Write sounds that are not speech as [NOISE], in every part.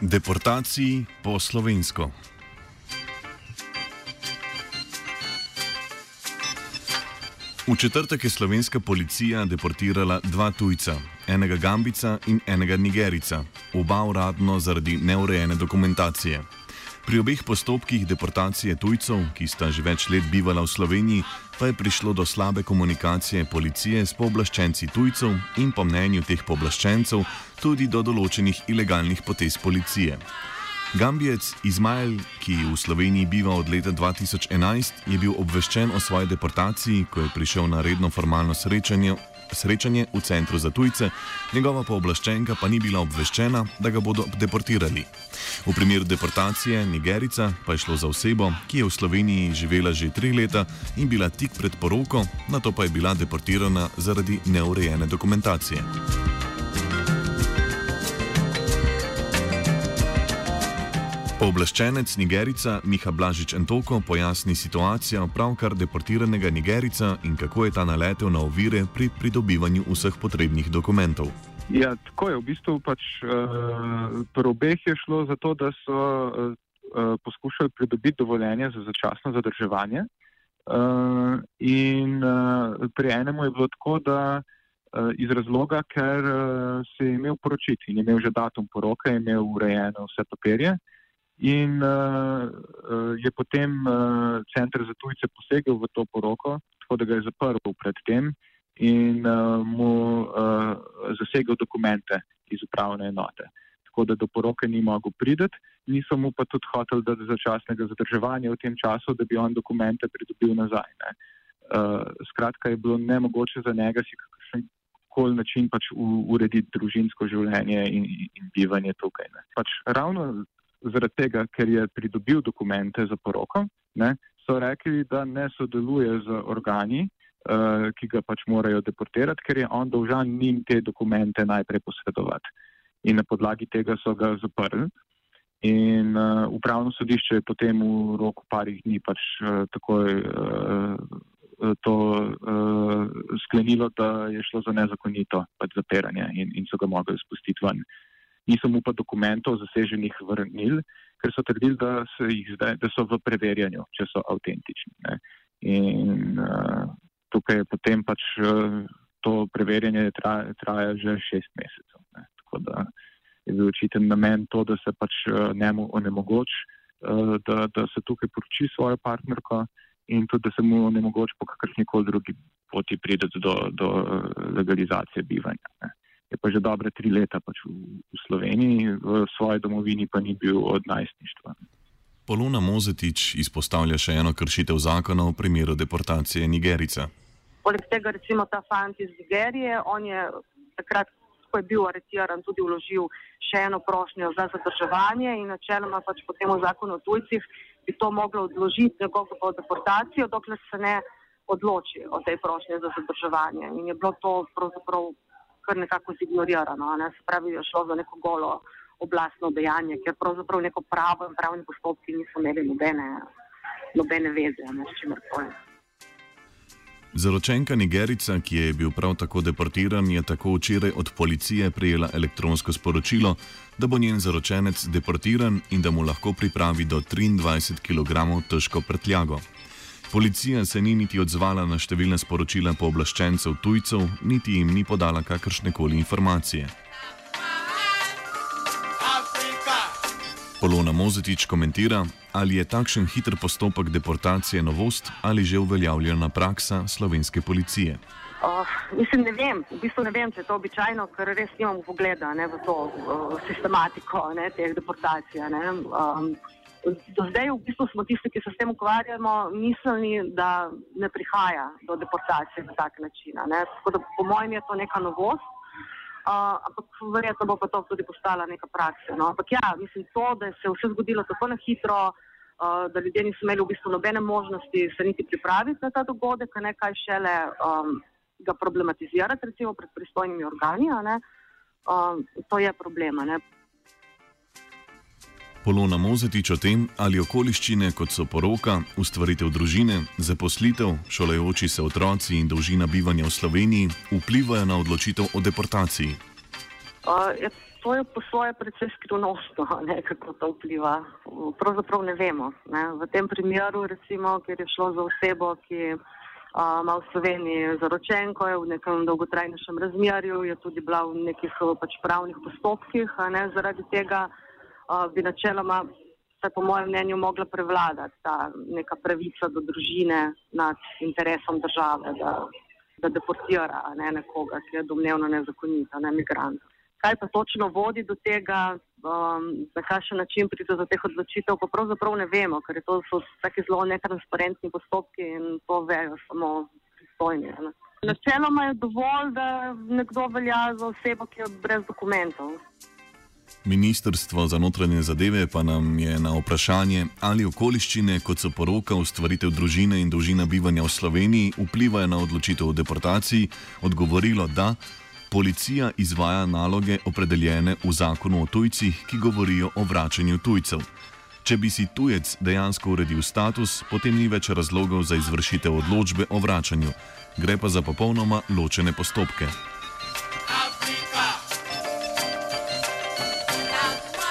Deportaciji po slovensko. V četrtek je slovenska policija deportirala dva tujca, enega Gambica in enega Nigerica, oba uradno zaradi neurejene dokumentacije. Pri obeh postopkih deportacije tujcev, ki sta že več let bivala v Sloveniji, pa je prišlo do slabe komunikacije policije s pooblaščenci tujcev in po mnenju teh pooblaščencev tudi do določenih ilegalnih potez policije. Gambijec Izmael, ki v Sloveniji biva od leta 2011, je bil obveščen o svoji deportaciji, ko je prišel na redno formalno srečanje, srečanje v centru za tujce, njegova pooblaščenka pa ni bila obveščena, da ga bodo deportirali. V primeru deportacije Nigerica pa je šlo za osebo, ki je v Sloveniji živela že tri leta in bila tik pred poroko, na to pa je bila deportirana zaradi neurejene dokumentacije. Pooblaščenec Nigerica Miha Blažič Entoko pojasni situacijo pravkar deportiranega Nigerica in kako je ta naletel na ovire pri pridobivanju vseh potrebnih dokumentov. Ja, tako je. V bistvu pač uh, pri obeh je šlo za to, da so uh, poskušali pridobiti dovoljenje za začasno zadrževanje. Uh, in uh, pri enemu je bilo tako, da uh, iz razloga, ker uh, se je imel poročiti in je imel že datum poroke, je imel urejene vse papirje. In uh, je potem uh, center za tujce posegel v to poroko, tako da ga je zaprl predtem in uh, mu uh, zasegel dokumente iz upravne enote. Tako da do poroke ni mogel priti, niso mu pa tudi hoteli dati začasnega zadrževanja v tem času, da bi on dokumente pridobil nazaj. Uh, skratka, je bilo nemogoče za njega si kakšen koli način pač urediti družinsko življenje in, in bivanje tukaj. Pač ravno zaradi tega, ker je pridobil dokumente za poroko, ne, so rekli, da ne sodeluje z organi, uh, ki ga pač morajo deportirati, ker je on dolžan njim te dokumente najprej posredovati. In na podlagi tega so ga zaprli. In uh, upravno sodišče je potem v roku parih dni pač uh, takoj uh, to uh, sklenilo, da je šlo za nezakonito pač zapiranje in, in so ga mogli spustiti ven. Uh, niso mu pa dokumentov zaseženih vrnili, ker so trdili, da, da so v preverjanju, če so avtentični. Ne. In uh, tukaj je potem pač uh, to preverjanje traja, traja že šest mesecev. Ne. Tako da je bil očiten namen to, da se pač uh, njemu onemogoči, uh, da, da se tukaj poroči svojo partnerko in tudi, da se mu onemogoči po kakršni koli drugi poti prideti do, do legalizacije bivanja. Ne je pa že dobre tri leta pač v, v Sloveniji, v svoji domovini pa ni bil od najstništva. Poluna Mozetič izpostavlja še eno kršitev zakona v primeru deportacije Nigerica. Poleg tega, recimo ta fant iz Nigerije, on je takrat, ko je bil aretiran, tudi vložil še eno prošnjo za zadrževanje in načeloma pač po tem zakonu o tujcih bi to moglo odložiti njegovo deportacijo, dokler se ne odloči o tej prošnji za zadrževanje. In je bilo to pravzaprav kar nekako zignorirano. Ne? Se pravi, je šlo za neko golo oblastno dejanje, ker pravzaprav neko pravo in pravni postopki niso imeli nobene, nobene veze ne, s čimer koli. Zaročenka Nigerica, ki je bil prav tako deportiran, je tako včeraj od policije prejela elektronsko sporočilo, da bo njen zaročenec deportiran in da mu lahko pripravi do 23 kg težko prtljago. Policija se ni niti odzvala na številne sporočila pooblaščencev tujcev, niti jim ni podala kakršne koli informacije. Polona Mozetič komentira, ali je takšen hiter postopek deportacije novost ali že uveljavljena praksa slovenske policije. Uh, mislim, ne vem, v bistvu ne vem, če je to običajno, ker res nimamo pogleda ne, v to uh, sistematiko ne, teh deportacij. Ne. Um, do zdaj v bistvu smo tisti, ki se s tem ukvarjamo, mislili, da ne prihaja do deportacije na tak način. Tako da po mojem je to neka novost. Uh, ampak verjetno bo pa to tudi postala neka praksa. No? Ampak ja, mislim, to, da se je vse zgodilo tako na hitro, uh, da ljudje niso imeli v bistvu nobene možnosti se niti pripraviti na ta dogodek, ne kaj šele um, ga problematizirati, recimo pred pristojnimi organi, uh, to je problema. Ne? Polona Mozetič o tem, ali okoliščine kot so poroka, ustvaritev družine, zaposlitev, šolajoči se otroci in dolžina bivanja v Sloveniji vplivajo na odločitev o deportaciji. Uh, je, to je po svoje precej skrivnostno, kako to vpliva. Pravzaprav ne vemo. Ne. V tem primeru, recimo, ker je šlo za osebo, ki uh, ima v Sloveniji zaročenko, je v nekem dolgotrajnejšem razmerju, je tudi bila v nekih pač pravnih postopkih, ne, zaradi tega bi načeloma, vsaj po mojem mnenju, mogla prevladati ta neka pravica do družine nad interesom države, da, da deportira ne, nekoga, ki je domnevno nezakonita, ne migrant. Kaj pa točno vodi do tega, um, na kakšen način pride do teh odločitev, pa pravzaprav ne vemo, ker to so taki zelo netransparentni postopki in to vejo samo pristojni. Ne. Načeloma je dovolj, da nekdo velja za osebo, ki je brez dokumentov. Ministrstvo za notranje zadeve pa nam je na vprašanje, ali okoliščine, kot so poroka, ustvaritev družine in dolžina bivanja v Sloveniji, vplivajo na odločitev o deportaciji, odgovorilo, da policija izvaja naloge opredeljene v zakonu o tujcih, ki govorijo o vračanju tujcev. Če bi si tujec dejansko uredil status, potem ni več razlogov za izvršitev odločbe o vračanju. Gre pa za popolnoma ločene postopke.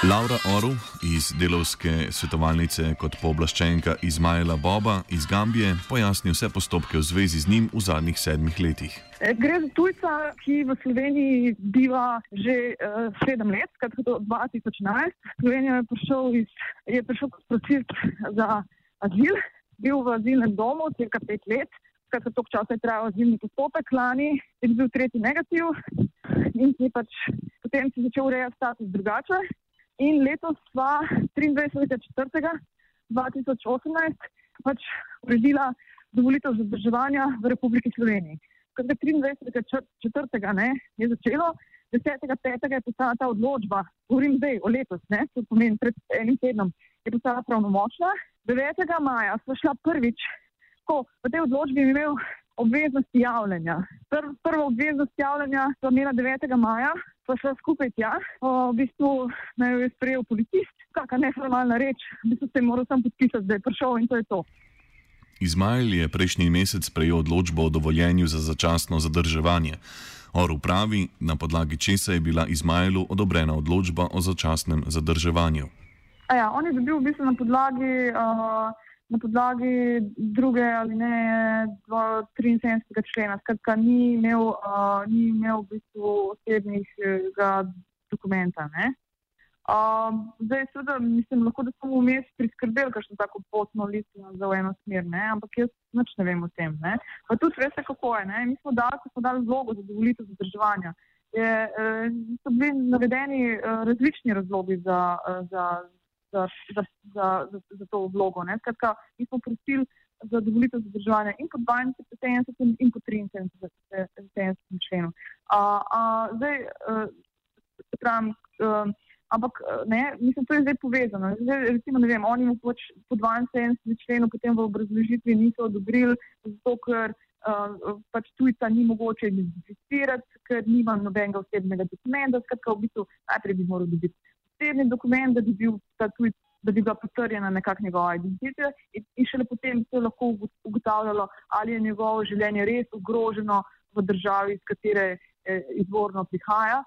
Laura Oru iz delovske svetovalnice kot pooblaščenka Izmaila Boba iz Gambije pojasni vse postopke v zvezi z njim v zadnjih sedmih letih. E, gre za tujca, ki v Sloveniji biva že uh, sedem let, skratka do 2011. Slovenija je prišel, iz, je prišel kot prosilc za azil, bil v azilnem domu cirka pet let, skratka toliko časa je trajal azilni postopek, lani je bil tretji negativ in je pač potem si začel urejati status drugače. In letos sva 23.4.2018 pač uredila dovolitev zadrževanja v Republiki Sloveniji. Ker 23.4. je začelo, 10.5. je postala ta odločba, govorim zdaj o letos, ne, to pomeni pred enim tednom, je postala pravnomočna. 9. maja sva šla prvič, ko v tej odločbi imel obveznosti javljanja. Pr, prvo obveznost javljanja smo imeli 9. maja, pa šla skupaj tja. O, v bistvu naj jo je sprejel policist, kakšna neformalna reč, v bistvu se je moral sam podpisati, da je prišel in to je to. Izmail je prejšnji mesec prejel odločbo o dovoljenju za začasno zadrževanje. Oru pravi, na podlagi česa je bila Izmailu odobrena odločba o začasnem zadrževanju. Ja, on je dobil v bistvu na podlagi. Uh, na podlagi druge ali ne 73. člena. Skratka, ni imel, uh, ni imel v bistvu osebnega dokumenta. Uh, zdaj, seveda, mislim, lahko, da smo vmes priskrbeli kakšno tako potno listino za eno smer, ne? ampak jaz nič ne vem o tem. Ne? Pa tudi veste, kako je. Ne? Mi smo dali, ko smo dali vlogo za dovolitev zadrževanja. Je, eh, so bili navedeni eh, različni razlogi za, eh, za, za, za, za, za, za to vlogo. Skratka, mi smo prosili za dovolitev zadrževanja in po 72 in po 73 členu. A, a, zdaj, uh, pravim, uh, ampak ne, mislim, to je zdaj povezano. Zdaj, recimo, ne vem, oni mu pač po 72 členu potem v obrazložitvi niso odobrili, zato ker uh, pač tujca ni mogoče identificirati, ker nima nobenega osebnega dokumenta. Skratka, v bistvu najprej bi moral dobiti osebni dokument, da bi, bil tuj, da bi bila potrjena nekakšna njegova identiteta in, šele potem se lahko ugotavljalo, ali je njegovo življenje res ogroženo v državi, iz katere eh, izvorno prihaja.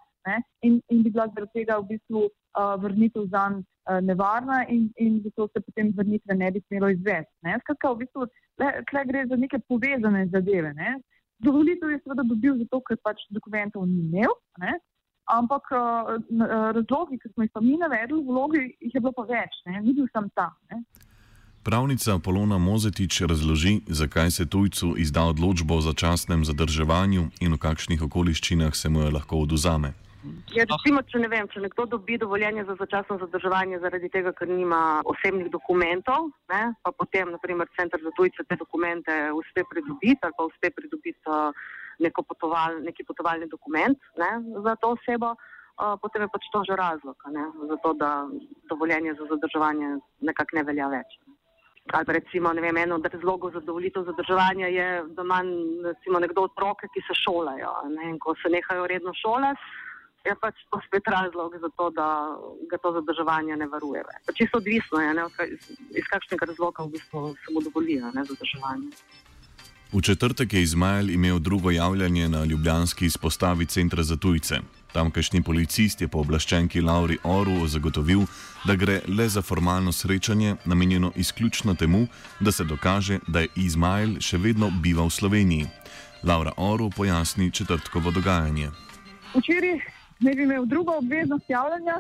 In, in bi bila zaradi tega v bistvu uh, vrnitev za njega uh, nevarna, in, in zato se potem vrnitve ne bi smelo izvesti. Skratka, v bistvu tle gre za neke povezane zadeve. Ne? Dovolitev je seveda dobil zato, ker pač dokumentov ni imel, ne? Ampak uh, razlogi, ki smo jih pa mi navedli v vlogi, jih je bilo pa več, ne? ni bil sam ta. Ne? Pravnica Polona Mozetič razloži, zakaj se tujcu izda odločbo o začasnem zadrževanju in v kakšnih okoliščinah se mu jo lahko oduzame. Ja, recimo, če, ne vem, če nekdo dobi dovoljenje za začasno zadrževanje zaradi tega, ker nima osebnih dokumentov, ne, pa potem, naprimer, center za tujce te dokumente uspe pridobiti ali pa uspe pridobiti uh, potoval, neki potovalni dokument ne, za to osebo, uh, potem je pač to že razlog, ne, za to, da dovoljenje za zadrževanje nekako ne velja več. Ali recimo, ne vem, eno od razlogov za dovolitev zadrževanja je, da ima recimo nekdo otroke, ki se šolajo ne, in ko se nehajo redno šolati je pač to spet razlog za to, da ga to zadrževanje ne varuje. Pa čisto odvisno je, ne, iz, iz kakšnega razloga v bistvu se mu dovolijo zadrževanje. V četrtek je Izmael imel drugo javljanje na ljubljanski izpostavi Centra za tujce. Tamkajšnji policist je po oblaščenki Lauri Oru zagotovil, da gre le za formalno srečanje, namenjeno izključno temu, da se dokaže, da je Izmael še vedno bival v Sloveniji. Laura Oru pojasni četrtkovo dogajanje. Včeraj ne bi imel drugo obveznost javljanja.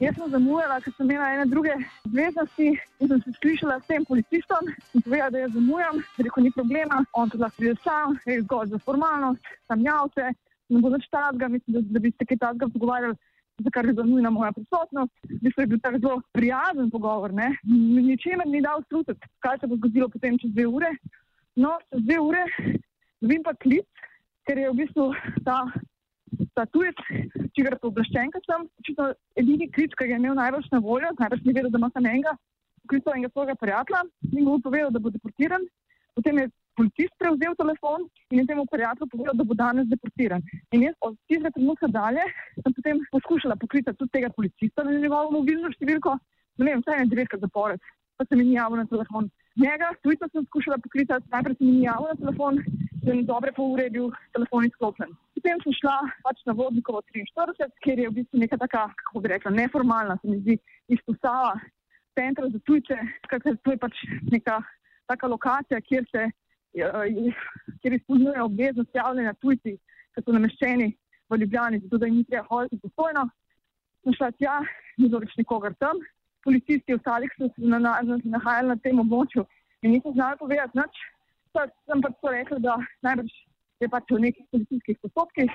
Jaz sem zamujala, ker sem imela ene druge obveznosti in sem se slišala s tem policistom in povedala, da jaz zamujam, rekel ni problema, on to lahko pride sam, je zgolj za formalnost, sam javce, ne bo več tazga, mislim, da, da bi se kaj tazga pogovarjali, za kar je za nujna moja prisotnost. Bi se bil tak zelo prijazen pogovor, ne. Ničemer ni dal slutiti, kaj se bo zgodilo potem čez dve ure. No, čez dve ure dobim pa klic, ker je v bistvu ta ta tujec, čigar pooblaščenka sem, očitno edini klic, ki ga je imel najbolj na voljo, najbrž ni vedel, da ima samo enega, klical enega svojega prijatelja in mu povedal, da bo deportiran. Potem je policist prevzel telefon in je temu prijatelju povedal, da bo danes deportiran. In jaz od tistega trenutka dalje sem potem poskušala pokriti tudi tega policista na njegovo mobilno številko, ne vem, vsaj en devetkrat zapored, pa se mi ni javil na telefon. Njega, tujca sem skušala pokriti, najprej se mi ni javil na telefon, in dobre pol ure bil telefon izklopljen. Potem sem šla pač na vodnikovo 43, kjer je v bistvu neka taka, kako bi rekla, neformalna, se mi zdi, izpostava centra za tujce, ker to je pač neka taka lokacija, kjer se, kjer izpolnjuje obveznost javljanja tujci, ki so nameščeni v Ljubljani, zato da jim ni treba hoditi postojno. Sem šla tja, ni bilo več nikogar tam, policisti ostalih so se nahajali na tem območju in niso znali povedati nič. Sem pač to rekla, da najbrž je pač v nekih policijskih postopkih.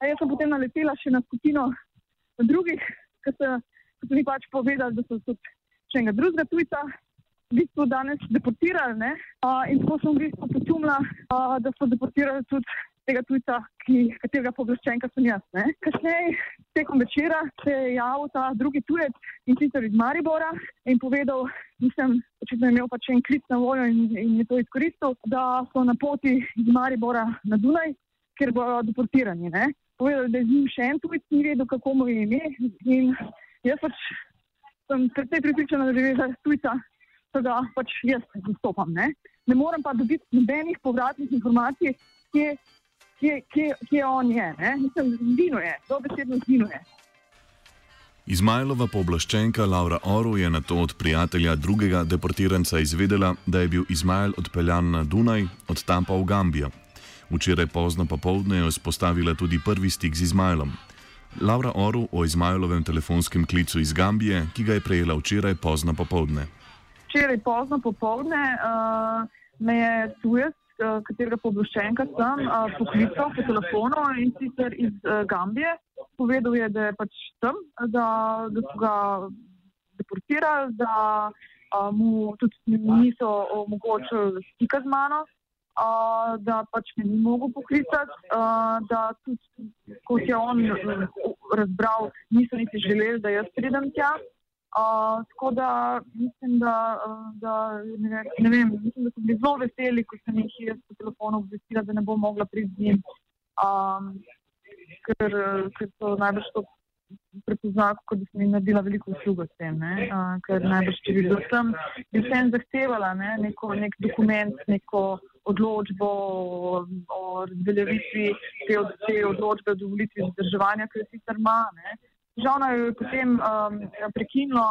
A jaz sem potem naletela še na skupino drugih, ki so, so mi pač povedali, da so tudi še enega drugega tujca v bistvu danes deportirali. Uh, in tako sem v bistvu počumila, uh, da so deportirali tudi tega tujca, ki, katerega povlaščenka sem jaz. Kasneje, tekom večera, se je javil ta drugi tujec in sicer iz Maribora in povedal, nisem očitno imel pač en klic na voljo in, in je to izkoristil, da so na poti iz Maribora na Dunaj, ker bodo deportirani. Ne? Povedal, da je z njim še en tujec, ni vedel, kako mu je ime in jaz pač sem predvsej pripričana, da je za tujca, da ga pač jaz zastopam. Ne? ne morem pa dobiti nobenih povratnih informacij, kje kje, kje, kje on je. Mislim, zginuje, dobesedno zginuje. Izmajlova pooblaščenka Laura Oru je na to od prijatelja drugega deportiranca izvedela, da je bil Izmajl odpeljan na Dunaj, od tam pa v Gambijo. Včeraj pozno popovdne je vzpostavila tudi prvi stik z Izmajlom. Laura Oru o Izmajlovem telefonskem klicu iz Gambije, ki ga je prejela včeraj pozno popovdne. Včeraj pozno popovdne uh, me je tujec Eh, katerega pooblaščenka sem, poklical po telefonu in sicer iz eh, Gambije. Povedal je, da je pač tam, da, da so ga deportirali, da mu tudi niso omogočili stika z mano, da pač me ni mogel poklicati, da tudi, kot je on razbral, niso niti želeli, da jaz pridem tja. Uh, tako da mislim, da, da ne, ne vem, mislim, da so bili zelo veseli, ko sem jih jaz po telefonu obvestila, da ne bom mogla priti z njim, um, ker, ker so najbrž to prepoznali, kot da sem jim naredila veliko usluga s tem. Uh, ker najbrž, če bi bil sem, bi vsem zahtevala ne, neko, nek dokument, neko odločbo o, o razveljavitvi te, te odločbe o dovolitvi zadrževanja, ki jo sicer ima. Ne. Žal naj je potem um, prekinilo,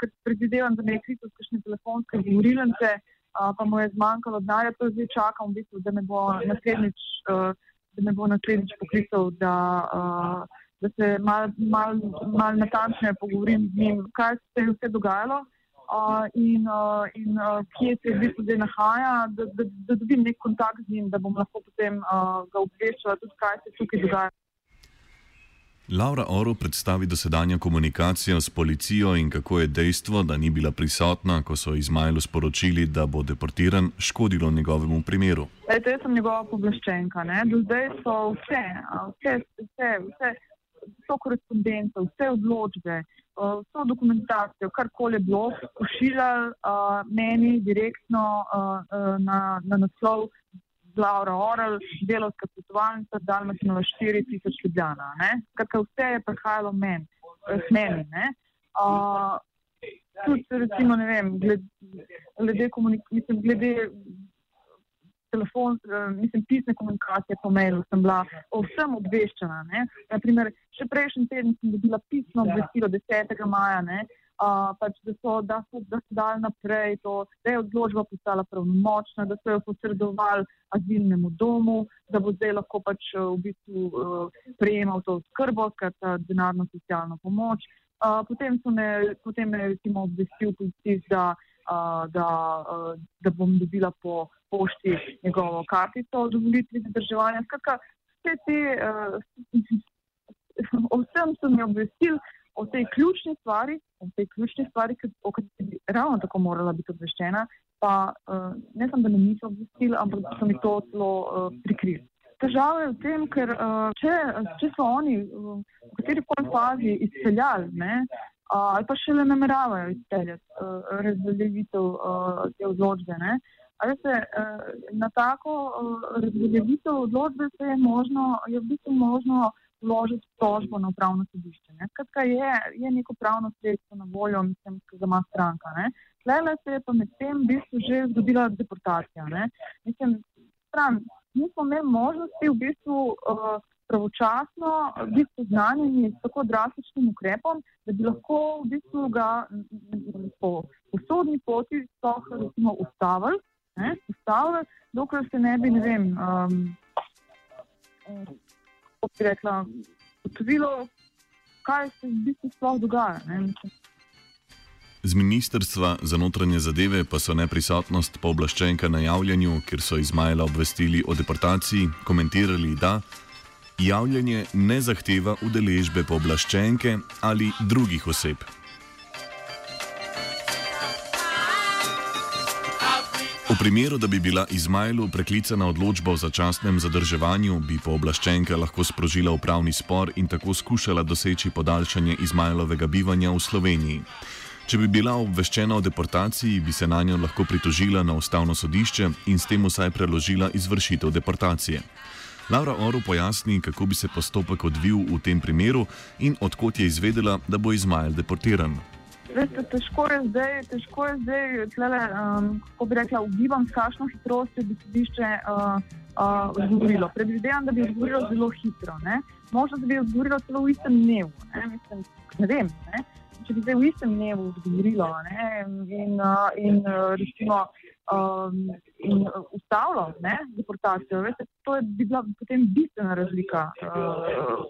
ker predvidevam, da me je kritil s kakšne telefonske govorilence, uh, pa mu je zmanjkalo denarja, to zdaj čakam, v bistvu, da me bo naslednjič, uh, da me bo naslednjič poklical, da, uh, da se mal, mal, mal natančneje pogovorim z njim, kaj se je vse dogajalo uh, in, uh, in uh, kje se v bistvu zdaj nahaja, da, da, da dobim nek kontakt z njim, da bom lahko potem uh, ga obveščala tudi, kaj se tukaj dogaja. Laura Oro predstavi dosedanja komunikacija s policijo in kako je dejstvo, da ni bila prisotna, ko so Izmailu sporočili, da bo deportiran, škodilo njegovemu primeru. Ejte, jaz sem njegova poblaščenka. Ne? Do zdaj so vse, vse, vse, vse, vse korespondence, vse odločbe, vso dokumentacijo, karkoli je bilo, pošiljali meni direktno na, na naslov Laura Oral, delovska svetovalnica, Dalmatinova 4000 Ljubljana. Skratka, vse je prihajalo men, k meni. Uh, tudi, recimo, ne vem, glede, glede, mislim, glede telefon, mislim, pisne komunikacije po mailu sem bila o vsem obveščena. Naprimer, še prejšnji teden sem dobila pisno obvestilo 10. maja. Ne, Uh, pač, da, so, da, so, da so dali naprej to, da je odločba postala pravnomočna, da so jo posredovali azilnemu domu, da bo zdaj lahko pač v bistvu uh, prejemal to skrbo, skratka denarno socialno pomoč. Uh, potem me, potem me recimo obvestil policist, da, uh, da, uh, da bom dobila po pošti njegovo kartico o dovolitvi zadrževanja. Skratka, vse te, uh, [LAUGHS] o vsem so me obvestili o tej ključni stvari, o tej ključni stvari, o kateri bi ravno tako morala biti obveščena, pa uh, ne samo, da me niso obvestili, ampak da so mi to celo uh, prikrili. Težava je v tem, ker uh, če, če so oni uh, v kateri koli fazi izpeljali, ne, uh, ali pa še le nameravajo izpeljati uh, razveljavitev uh, te odločbe. Ne, Veste, na tako razveljavitev odločbe se je možno, je v bistvu možno vložiti tožbo na upravno sodišče. Skratka, je, je neko pravno sredstvo na voljo, mislim, ki ga ima stranka. Tlele se je pa med tem v bistvu že zgodila deportacija. Ne? Mislim, stran, mi smo imeli možnosti v bistvu uh, pravočasno biti seznanjeni s tako drastičnim ukrepom, da bi lahko v bistvu ga po, po sodni poti sploh recimo ustavili, ustavili, dokler se ne bi, ne vem, um, kot bi rekla, ugotovilo, kaj se v bistvu sploh dogaja. Ne? Z ministrstva za notranje zadeve pa so neprisotnost pooblaščenka na javljanju, ker so Izmaila obvestili o deportaciji, komentirali, da javljanje ne zahteva udeležbe pooblaščenke ali drugih oseb. Primeru, da bi bila Izmailu preklicana odločba o začasnem zadrževanju, bi pooblaščenka lahko sprožila upravni spor in tako skušala doseči podaljšanje Izmailovega bivanja v Sloveniji. Če bi bila obveščena o deportaciji, bi se na njo lahko pritožila na ustavno sodišče in s tem vsaj preložila izvršitev deportacije. Laura Oru pojasni, kako bi se postopek odvil v tem primeru in odkot je izvedela, da bo Izmail deportiran. Veste, težko je zdaj, težko je zdaj, tlele, um, kako bi rekla, ugibam, s kakšno hitrostjo bi sodišče uh, uh, odgovorilo. Predvidevam, da bi odgovorilo zelo hitro. Ne? Možno, da bi odgovorilo celo v istem dnevu. Ne, Mislim, ne vem. Ne? Če bi zdaj v istem dnevu odgovorilo ne? in, uh, in uh, recimo. Um, in ustavilo deportacijo, veste, to je bi bila potem bistvena razlika uh,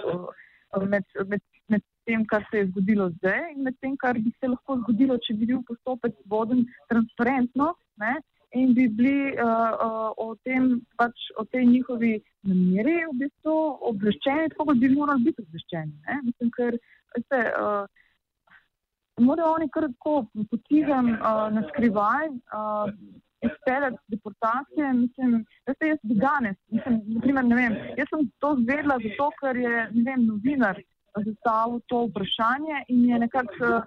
uh, med, med, med tem, kar se je zgodilo zdaj in med tem, kar bi se lahko zgodilo, če bi bil postopek voden transparentno ne, in bi bili uh, uh, o, tem, pač, o tej njihovi nameri v bistvu obveščeni, tako kot bi morali biti obveščeni. Ne. Mislim, ker veste, uh, morajo oni kar tako potizem uh, na skrivaj. Uh, Izpeljati deportacije, mislim, da se jaz danes, mislim, naprimer, ne vem, jaz sem to zvedla zato, ker je, ne vem, novinar zastavil to vprašanje in je nekako uh,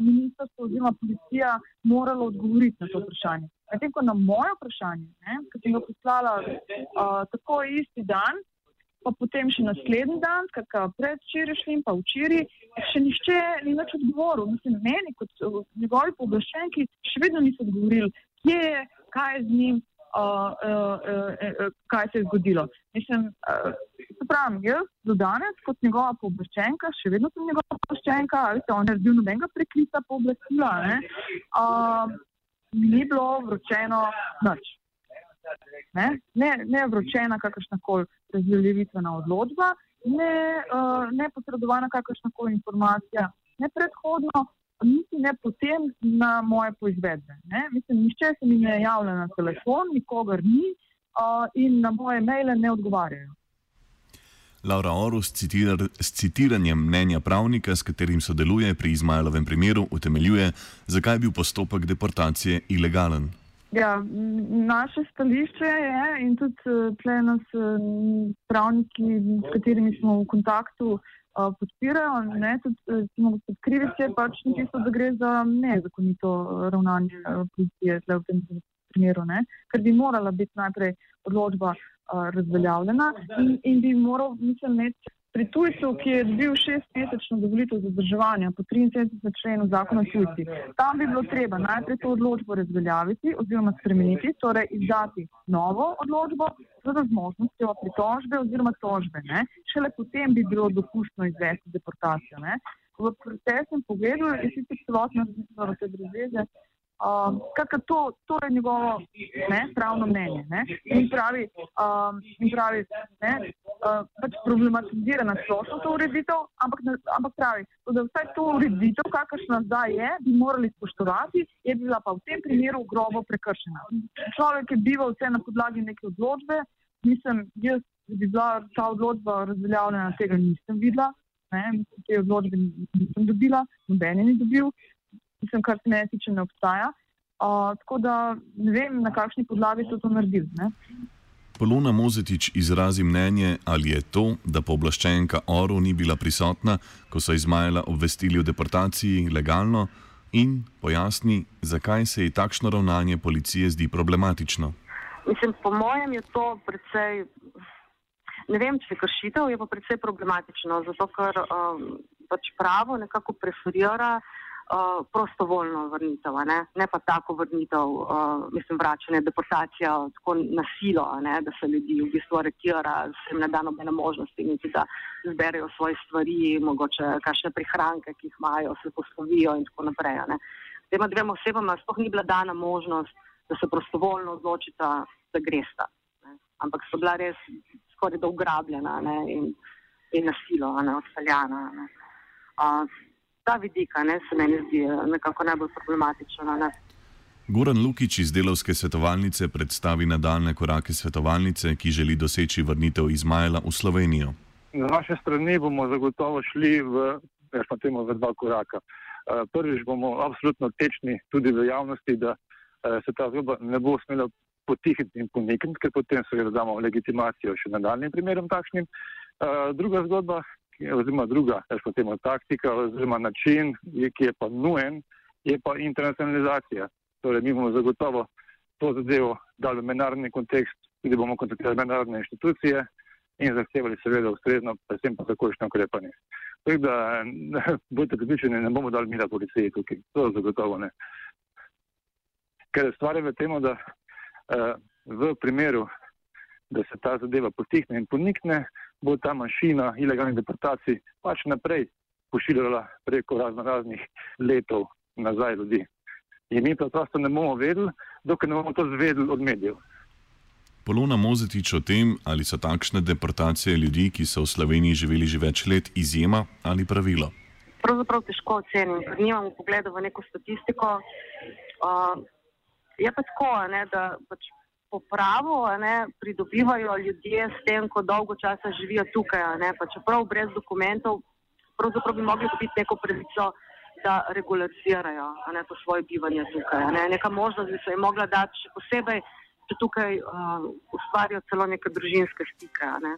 ministrstvo oziroma policija moralo odgovoriti na to vprašanje. Medtem ko na moje vprašanje, ki sem ga poslala uh, tako isti dan, pa potem še naslednji dan, skratka predvčerajšnjim, pa včeraj, še nišče ni več odgovoril. Mislim, meni kot njegovi pooblaščenki še vedno niso odgovorili, kje je, kaj je z njim, uh, uh, uh, uh, kaj se je zgodilo. Mislim, uh, pravim, jaz do danes, kot njegova pooblaščenka, še vedno sem njegova pooblaščenka, ali se on je naredil nobenega preklica pooblastila, uh, ni bilo vročeno nič. Ne, ne, ne vročena kakršna koli razveljivitvena odločba ne, uh, ne posredovana kakršna koli informacija, ne predhodno, niti ne potem na moje poizvedbe. Ne? Mislim, nišče se mi ne javlja na telefon, nikogar ni uh, in na moje maile ne odgovarjajo. Laura Orus citira, s citiranjem mnenja pravnika, s katerim sodeluje pri Izmailovem primeru, utemeljuje, zakaj je bil postopek deportacije ilegalen. Ja, naše stališče je in tudi tle nas pravniki, s katerimi smo v kontaktu, podpirajo. Ne, tudi gospod Krivic je pač napisal, da gre za nezakonito ravnanje policije v tem primeru, ne, ker bi morala biti najprej odločba razveljavljena in, in bi moral, mislim, imeti pri tujcu, ki je dobil šestmesečno dovolitev zadrževanja po 73. členu zakona o tujcih. Tam bi bilo treba najprej to odločbo razveljaviti oziroma spremeniti, torej izdati novo odločbo z možnostjo pritožbe oziroma tožbe. Ne. Šele potem bi bilo dopustno izvesti deportacijo. Ne. V procesnem pogledu je sicer celotno različno v te brezveze, Um, Skratka, to, to je njegovo ne, pravno mnenje. Ne? In pravi, um, in pravi ne, uh, pač problematizira na splošno to ureditev, ampak, ampak pravi, da vsaj to ureditev, kakršna zdaj je, bi morali spoštovati, je bila pa v tem primeru grobo prekršena. Človek je bival vse na podlagi neke odločbe, mislim, jaz, da bi bila ta odločba razveljavljena, tega nisem videla, ne, te odločbe nisem dobila, noben je ni dobil mislim, kar se ne tiče, ne obstaja. Uh, tako da ne vem, na kakšni podlagi so to naredili. Ne? Polona Mozetič izrazi mnenje, ali je to, da pooblaščenka Oru ni bila prisotna, ko so Izmajela obvestili o deportaciji, legalno in pojasni, zakaj se ji takšno ravnanje policije zdi problematično. Mislim, po mojem je to precej, ne vem, če je kršitev, je pa precej problematično, zato ker um, pač pravo nekako preferira uh, uh, prostovoljno vrnitev, ne? ne pa tako vrnitev, uh, mislim, vračanje, deportacija, tako nasilo, ne? da se ljudi v bistvu aretira, se jim ne da nobene možnosti, niti da zberejo svoje stvari, mogoče kakšne prihranke, ki jih imajo, se poslovijo in tako naprej. Tema dvema osebama sploh ni bila dana možnost, da se prostovoljno odločita, da gresta. Ne? Ampak so bila res skoraj da ugrabljena ne? in, in nasilo, odpeljana ta vidik, ne, se meni zdi eh, nekako najbolj problematičen. Ne. Goran Lukič iz delovske svetovalnice predstavi nadaljne korake svetovalnice, ki želi doseči vrnitev Izmaela v Slovenijo. Na naše strani bomo zagotovo šli v, temo, v dva koraka. Eh, prvič bomo absolutno tečni tudi v javnosti, da eh, se ta zgodba ne bo smela potihniti in ponikniti, ker potem seveda damo legitimacijo še nadaljnim primerom takšnim. Druga zgodba, oziroma druga, temo, taktika oziroma način, ki je pa nujen, je pa internacionalizacija. Torej, mi bomo zagotovo to zadevo dali v mednarodni kontekst, tudi bomo kontaktirali mednarodne inštitucije in zahtevali seveda ustrezno, predvsem pa takošno ukrepanje. Tako da, [LAUGHS] bodite pripričani, ne bomo dali mira policiji tukaj, to zagotovo ne. Ker stvar je v tem, da uh, v primeru, da se ta zadeva potihne in ponikne, bo ta mašina ilegalnih deportacij pač naprej pošiljala preko razno raznih letov nazaj ljudi. In mi preprosto ne bomo vedeli, dokler ne bomo to zvedeli od medijev. Polona Mozetič o tem, ali so takšne deportacije ljudi, ki so v Sloveniji živeli že več let, izjema ali pravilo. Pravzaprav težko ocenim, ker nimam pogleda v neko statistiko. Uh, je pa tako, ne, da pač popravo ne, pridobivajo ljudje s tem, ko dolgo časa živijo tukaj. Ne, čeprav brez dokumentov, pravzaprav bi mogli dobiti neko pravico, da regularizirajo ne, to svoje bivanje tukaj. Ne. Neka možnost bi se jim mogla dati, še posebej, če tukaj uh, ustvarijo celo neke družinske stike. Ne.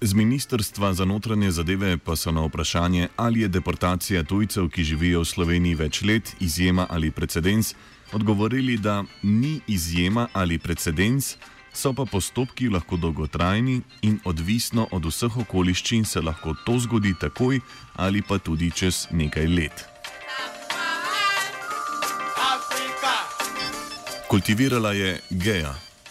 Z ministrstva za notranje zadeve pa so na vprašanje, ali je deportacija tujcev, ki živijo v Sloveniji več let, izjema ali precedens, odgovorili, da ni izjema ali precedens, so pa postopki lahko dolgotrajni in odvisno od vseh okoliščin se lahko to zgodi takoj ali pa tudi čez nekaj let. Kultivirala je geja.